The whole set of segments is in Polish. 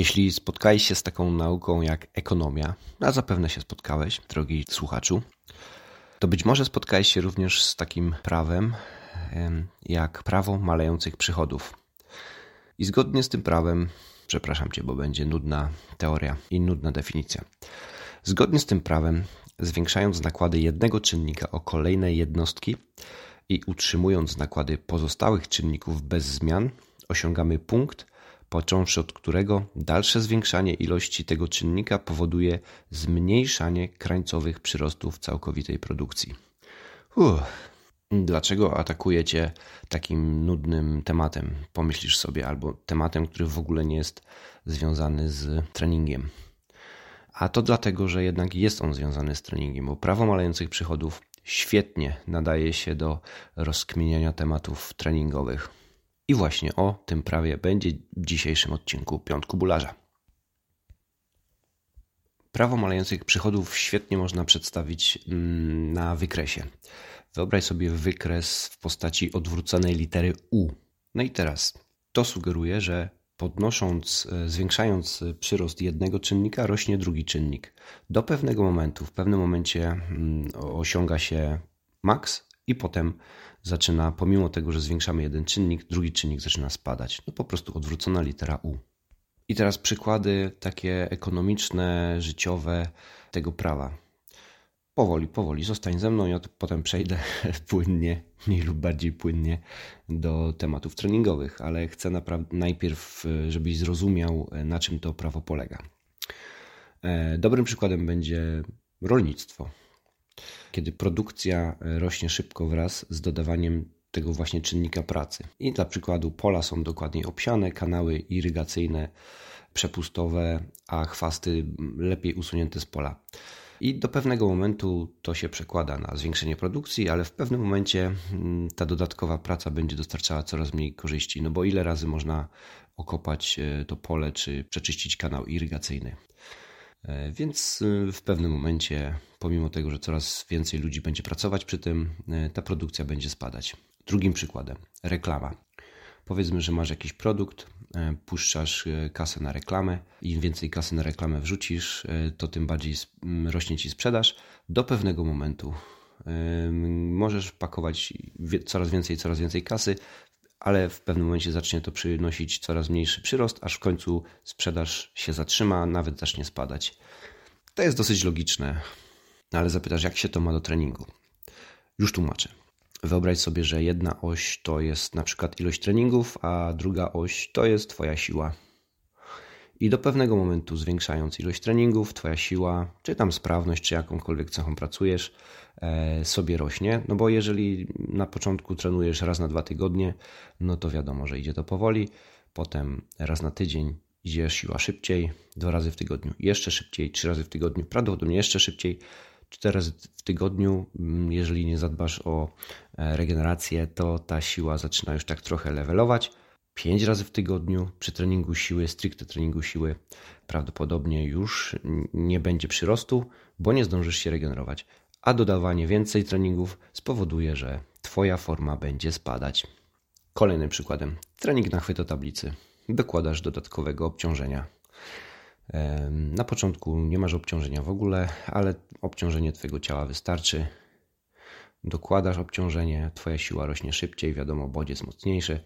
Jeśli spotkałeś się z taką nauką jak ekonomia, a zapewne się spotkałeś, drogi słuchaczu, to być może spotkałeś się również z takim prawem jak prawo malejących przychodów. I zgodnie z tym prawem, przepraszam cię, bo będzie nudna teoria i nudna definicja. Zgodnie z tym prawem, zwiększając nakłady jednego czynnika o kolejne jednostki i utrzymując nakłady pozostałych czynników bez zmian, osiągamy punkt, począwszy od którego dalsze zwiększanie ilości tego czynnika powoduje zmniejszanie krańcowych przyrostów całkowitej produkcji. Uff. Dlaczego atakuję cię takim nudnym tematem? Pomyślisz sobie, albo tematem, który w ogóle nie jest związany z treningiem. A to dlatego, że jednak jest on związany z treningiem, bo prawo malejących przychodów świetnie nadaje się do rozkminiania tematów treningowych. I właśnie o tym prawie będzie w dzisiejszym odcinku Piątku Bularza. Prawo malejących przychodów świetnie można przedstawić mm, na wykresie. Wyobraź sobie wykres w postaci odwróconej litery U. No i teraz to sugeruje, że podnosząc, e, zwiększając przyrost jednego czynnika, rośnie drugi czynnik. Do pewnego momentu, w pewnym momencie mm, osiąga się maks i potem zaczyna, pomimo tego, że zwiększamy jeden czynnik, drugi czynnik zaczyna spadać. No po prostu odwrócona litera U. I teraz przykłady takie ekonomiczne, życiowe tego prawa. Powoli, powoli, zostań ze mną, ja potem przejdę płynnie, mniej lub bardziej płynnie do tematów treningowych, ale chcę najpierw, żebyś zrozumiał, na czym to prawo polega. E, dobrym przykładem będzie rolnictwo kiedy produkcja e, rośnie szybko wraz z dodawaniem tego właśnie czynnika pracy. I dla przykładu pola są dokładniej obsiane, kanały irygacyjne przepustowe, a chwasty lepiej usunięte z pola. I do pewnego momentu to się przekłada na zwiększenie produkcji, ale w pewnym momencie ta dodatkowa praca będzie dostarczała coraz mniej korzyści. No bo ile razy można okopać e, to pole czy przeczyścić kanał irygacyjny? E, więc e, w pewnym momencie, pomimo tego, że coraz więcej ludzi będzie pracować przy tym, e, ta produkcja będzie spadać. Drugim przykładem reklama. Powiedzmy, że masz jakiś produkt, puszczasz kasę na reklamę. Im więcej kasy na reklamę wrzucisz, to tym bardziej rośnie ci sprzedaż. Do pewnego momentu możesz pakować coraz więcej, coraz więcej kasy, ale w pewnym momencie zacznie to przynosić coraz mniejszy przyrost, aż w końcu sprzedaż się zatrzyma, nawet zacznie spadać. To jest dosyć logiczne, no ale zapytasz, jak się to ma do treningu? Już tłumaczę. Wyobraź sobie, że jedna oś to jest na przykład ilość treningów, a druga oś to jest Twoja siła. I do pewnego momentu, zwiększając ilość treningów, Twoja siła, czy tam sprawność, czy jakąkolwiek cechą pracujesz, e, sobie rośnie. No bo jeżeli na początku trenujesz raz na dwa tygodnie, no to wiadomo, że idzie to powoli. Potem raz na tydzień idzie siła szybciej, dwa razy w tygodniu jeszcze szybciej, trzy razy w tygodniu prawdopodobnie jeszcze szybciej, cztery razy w tygodniu. Mm, jeżeli nie zadbasz o e, regenerację, to ta siła zaczyna już tak trochę levelować 5 razy w tygodniu przy treningu siły, stricte treningu siły, prawdopodobnie już nie będzie przyrostu, bo nie zdążysz się regenerować. A dodawanie więcej treningów spowoduje, że Twoja forma będzie spadać. Kolejnym przykładem trening na chwytotablicy. Dokładasz dodatkowego obciążenia. Na początku nie masz obciążenia w ogóle, ale obciążenie Twojego ciała wystarczy dokładasz obciążenie, twoja siła rośnie szybciej, wiadomo, bodziec mocniejszy,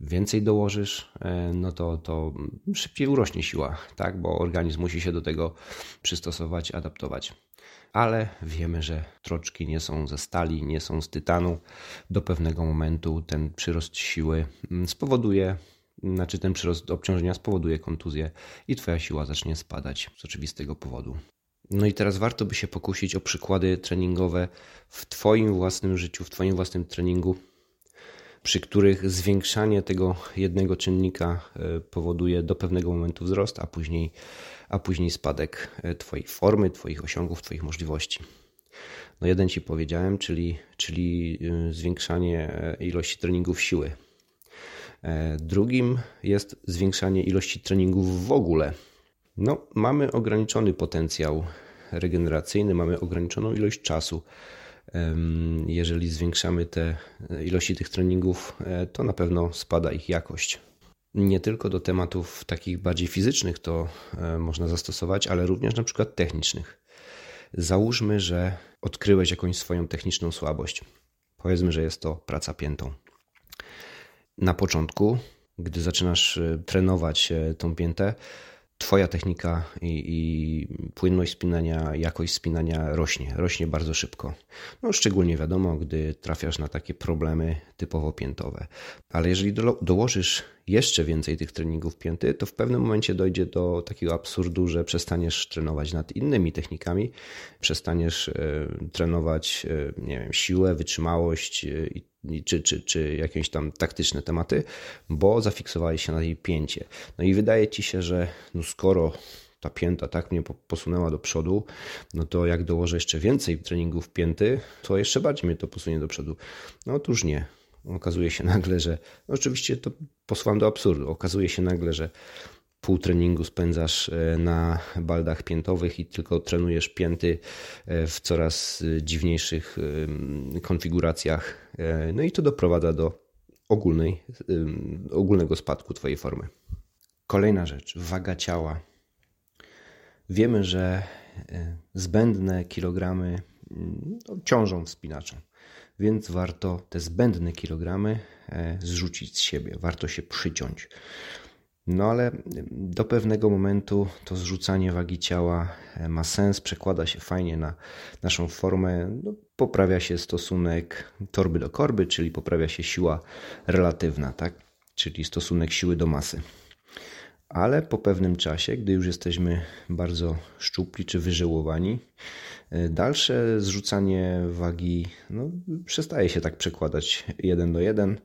więcej dołożysz, e, no to, to szybciej urośnie siła, tak? bo organizm musi się do tego przystosować, adaptować. Ale wiemy, że troczki nie są ze stali, nie są z tytanu. Do pewnego momentu ten przyrost siły mm, spowoduje, znaczy ten przyrost obciążenia spowoduje kontuzję i twoja siła zacznie spadać z oczywistego powodu. No i teraz warto by się pokusić o przykłady treningowe w Twoim własnym życiu, w Twoim własnym treningu, przy których zwiększanie tego jednego czynnika e, powoduje do pewnego momentu wzrost, a później, a później spadek e, Twojej formy, Twoich osiągów, Twoich możliwości. No jeden Ci powiedziałem, czyli, czyli e, zwiększanie ilości treningów siły. Drugim jest zwiększanie ilości treningów w ogóle no, mamy ograniczony potencjał regeneracyjny, mamy ograniczoną ilość czasu. Jeżeli zwiększamy te ilości tych treningów, e, to na pewno spada ich jakość. Nie tylko do tematów takich bardziej fizycznych to e, można zastosować, ale również na przykład technicznych. Załóżmy, że odkryłeś jakąś swoją techniczną słabość. Powiedzmy, że jest to praca piętą. Na początku, gdy zaczynasz e, trenować e, tą piętę, Twoja technika i, i, płynność spinania, jakość spinania rośnie, rośnie bardzo szybko. No, szczególnie wiadomo, gdy trafiasz na takie problemy typowo piętowe. Ale jeżeli do, dołożysz jeszcze więcej tych treningów pięty, to w pewnym momencie dojdzie do takiego absurdu, że przestaniesz trenować nad innymi technikami, przestaniesz e, trenować, e, nie wiem, siłę, wytrzymałość e, czy, czy, czy jakieś tam taktyczne tematy, bo zafiksowałeś się na tej pięcie. No i wydaje ci się, że no skoro ta pięta tak mnie posunęła do przodu, no to jak dołożę jeszcze więcej treningów pięty, to jeszcze bardziej mnie to posunie do przodu. No otóż nie. Okazuje się nagle, że no oczywiście to posłam do absurdu. Okazuje się nagle, że pół treningu spędzasz e, na baldach piętowych i tylko trenujesz pięty e, w coraz e, dziwniejszych konfiguracjach. No i to doprowadza do ogólnej, ogólnego spadku Twojej formy. Kolejna rzecz, waga ciała. Wiemy, że zbędne kilogramy no, ciążą wspinaczą, więc warto te zbędne kilogramy zrzucić z siebie, warto się przyciąć. No ale do pewnego momentu to zrzucanie wagi ciała e, ma sens, przekłada się fajnie na naszą formę, no, poprawia się stosunek torby do korby, czyli poprawia się siła relatywna, tak? czyli stosunek siły do masy ale po pewnym czasie, gdy już jesteśmy bardzo szczupli czy wyżyłowani, e, dalsze zrzucanie wagi no, przestaje się tak przekładać jeden do jeden,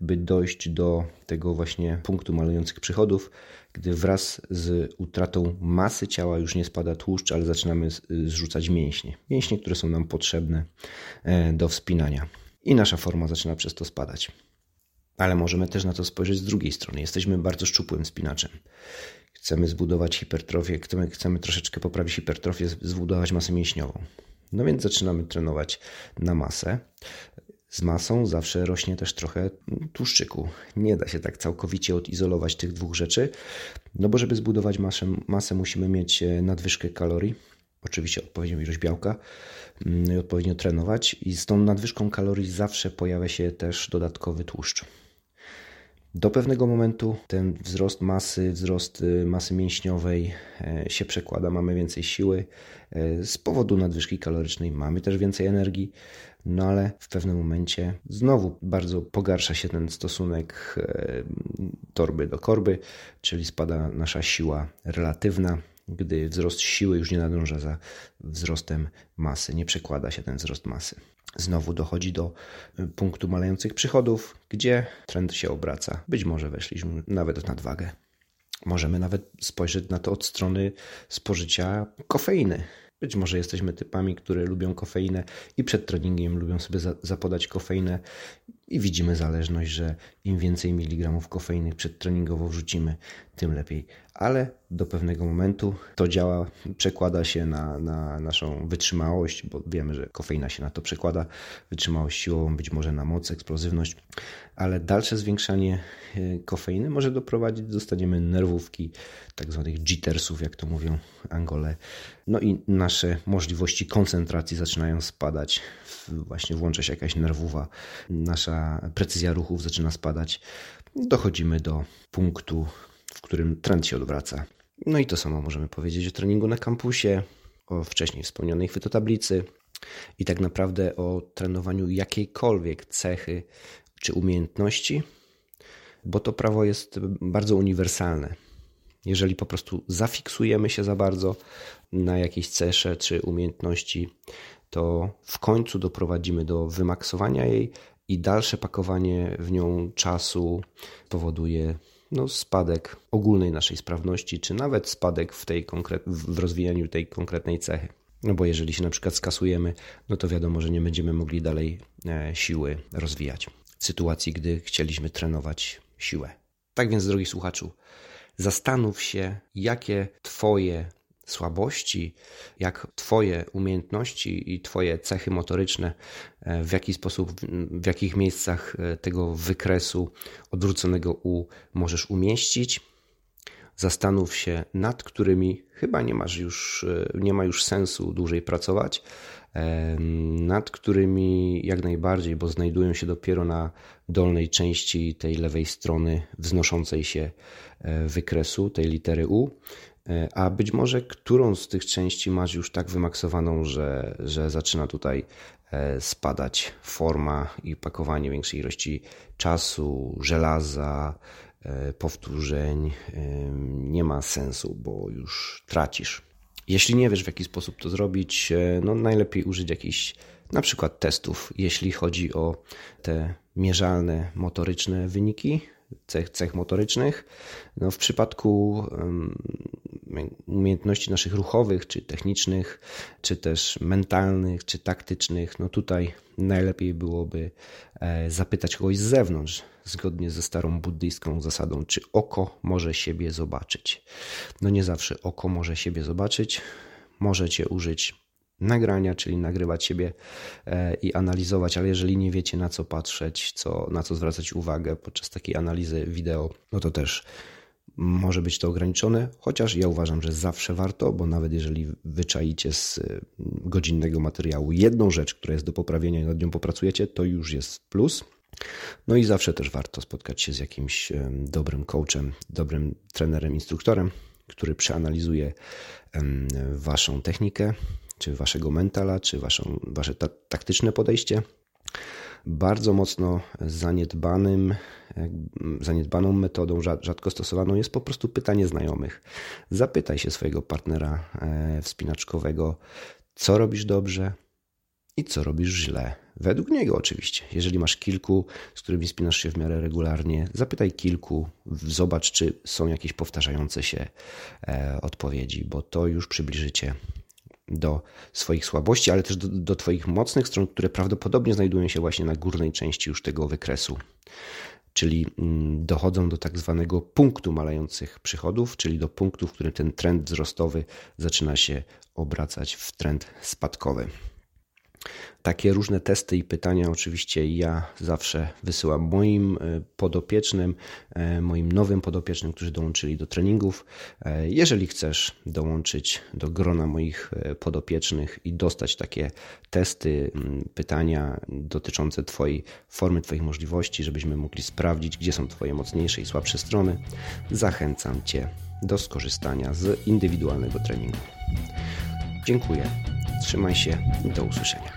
by dojść do tego właśnie punktu malujących przychodów, gdy wraz z utratą masy ciała już nie spada tłuszcz, ale zaczynamy zrzucać mięśnie. Mięśnie, które są nam potrzebne e, do wspinania. I nasza forma zaczyna przez to spadać. Ale możemy też na to spojrzeć z drugiej strony. Jesteśmy bardzo szczupłym spinaczem. Chcemy zbudować hipertrofię, chcemy, chcemy troszeczkę poprawić hipertrofię, zbudować masę mięśniową. No więc zaczynamy trenować na masę. Z masą zawsze rośnie też trochę tłuszczyku. Nie da się tak całkowicie odizolować tych dwóch rzeczy, no bo żeby zbudować masę, masę musimy mieć e, nadwyżkę kalorii, oczywiście odpowiednią ilość białka mm, i odpowiednio trenować i z tą nadwyżką kalorii zawsze pojawia się też dodatkowy tłuszcz. Do pewnego momentu ten wzrost masy, wzrost y, masy mięśniowej e, się przekłada, mamy więcej siły. E, z powodu nadwyżki kalorycznej mamy też więcej energii, no ale w pewnym momencie znowu bardzo pogarsza się ten stosunek e, torby do korby, czyli spada nasza siła relatywna, gdy wzrost siły już nie nadąża za wzrostem masy, nie przekłada się ten wzrost masy znowu dochodzi do y, punktu malejących przychodów, gdzie trend się obraca. Być może weszliśmy nawet w nadwagę. Możemy nawet spojrzeć na to od strony spożycia kofeiny. Być może jesteśmy typami, które lubią kofeinę i przed treningiem lubią sobie zapodać kofeinę i widzimy zależność, że im więcej miligramów kofeiny przedtreningowo wrzucimy, tym lepiej. Ale do pewnego momentu to działa, przekłada się na, na naszą wytrzymałość, bo wiemy, że kofeina się na to przekłada, wytrzymałość siłową, być może na moc, eksplozywność, ale dalsze zwiększanie e, kofeiny może doprowadzić, dostaniemy nerwówki, tak zwanych jittersów, jak to mówią Angole. No i nasze możliwości koncentracji zaczynają spadać, właśnie włącza się jakaś nerwowa, nasza precyzja ruchów zaczyna spadać. Dochodzimy do punktu, w którym trend się odwraca. No i to samo możemy powiedzieć o treningu na kampusie, o wcześniej wspomnianej chwytotablicy i tak naprawdę o trenowaniu jakiejkolwiek cechy czy umiejętności, bo to prawo jest bardzo uniwersalne. Jeżeli po prostu zafiksujemy się za bardzo na jakiejś cesze czy umiejętności, to w końcu doprowadzimy do wymaksowania jej i dalsze pakowanie w nią czasu powoduje no, spadek ogólnej naszej sprawności, czy nawet spadek w, tej konkret, w rozwijaniu tej konkretnej cechy. No bo jeżeli się na przykład skasujemy, no to wiadomo, że nie będziemy mogli dalej e, siły rozwijać. W sytuacji, gdy chcieliśmy trenować siłę. Tak więc, drogi słuchaczu, zastanów się, jakie Twoje słabości, jak Twoje umiejętności i Twoje cechy motoryczne, e, w jaki sposób, w jakich miejscach e, tego wykresu odwróconego U możesz umieścić. Zastanów się, nad którymi chyba nie, masz już, e, nie ma już sensu dłużej pracować, nad którymi jak najbardziej, bo znajdują się dopiero na dolnej części tej lewej strony wznoszącej się wykresu, tej litery U. E, a być może którą z tych części masz już tak wymaksowaną, że, że zaczyna tutaj e, spadać forma i pakowanie większej ilości czasu, żelaza, e, powtórzeń nie ma sensu, bo już tracisz. Jeśli nie wiesz, w jaki sposób to zrobić, no najlepiej użyć jakichś na przykład testów, jeśli chodzi o te mierzalne motoryczne wyniki, cech, cech motorycznych. No w przypadku umiejętności naszych ruchowych, czy technicznych, czy też mentalnych, czy taktycznych, no tutaj najlepiej byłoby e, zapytać kogoś z zewnątrz, zgodnie ze starą buddyjską zasadą, czy oko może siebie zobaczyć. No nie zawsze oko może siebie zobaczyć. Możecie użyć nagrania, czyli nagrywać siebie e, i analizować, ale jeżeli nie wiecie na co patrzeć, co, na co zwracać uwagę podczas takiej analizy wideo, no to też może być to ograniczone, chociaż ja uważam, że zawsze warto, bo nawet jeżeli wyczaicie z e, godzinnego materiału jedną rzecz, która jest do poprawienia i nad nią popracujecie, to już jest plus. No i zawsze też warto spotkać się z jakimś e, dobrym coachem, dobrym trenerem, instruktorem, który przeanalizuje waszą technikę, czy waszego mentala, czy waszą, wasze ta taktyczne podejście. Bardzo mocno zaniedbanym, zaniedbaną metodą, rzadko stosowaną jest po prostu pytanie znajomych. Zapytaj się swojego partnera e, wspinaczkowego, co robisz dobrze i co robisz źle. Według niego oczywiście. Jeżeli masz kilku, z którymi spinasz się w miarę regularnie, zapytaj kilku, zobacz, czy są jakieś powtarzające się e, odpowiedzi, bo to już przybliżycie do swoich słabości, ale też do, do Twoich mocnych stron, które prawdopodobnie znajdują się właśnie na górnej części już tego wykresu. Czyli mm, dochodzą do tak zwanego punktu malejących przychodów, czyli do punktu, w którym ten trend wzrostowy zaczyna się obracać w trend spadkowy. Takie różne testy i pytania oczywiście ja zawsze wysyłam moim e, podopiecznym, e, moim nowym podopiecznym, którzy dołączyli do treningów. E, jeżeli chcesz dołączyć do grona moich podopiecznych i dostać takie testy, pytania dotyczące Twojej formy, Twoich możliwości, żebyśmy mogli sprawdzić, gdzie są Twoje mocniejsze i słabsze strony, zachęcam Cię do skorzystania z indywidualnego treningu. Dziękuję. Trzymaj się do usłyszenia.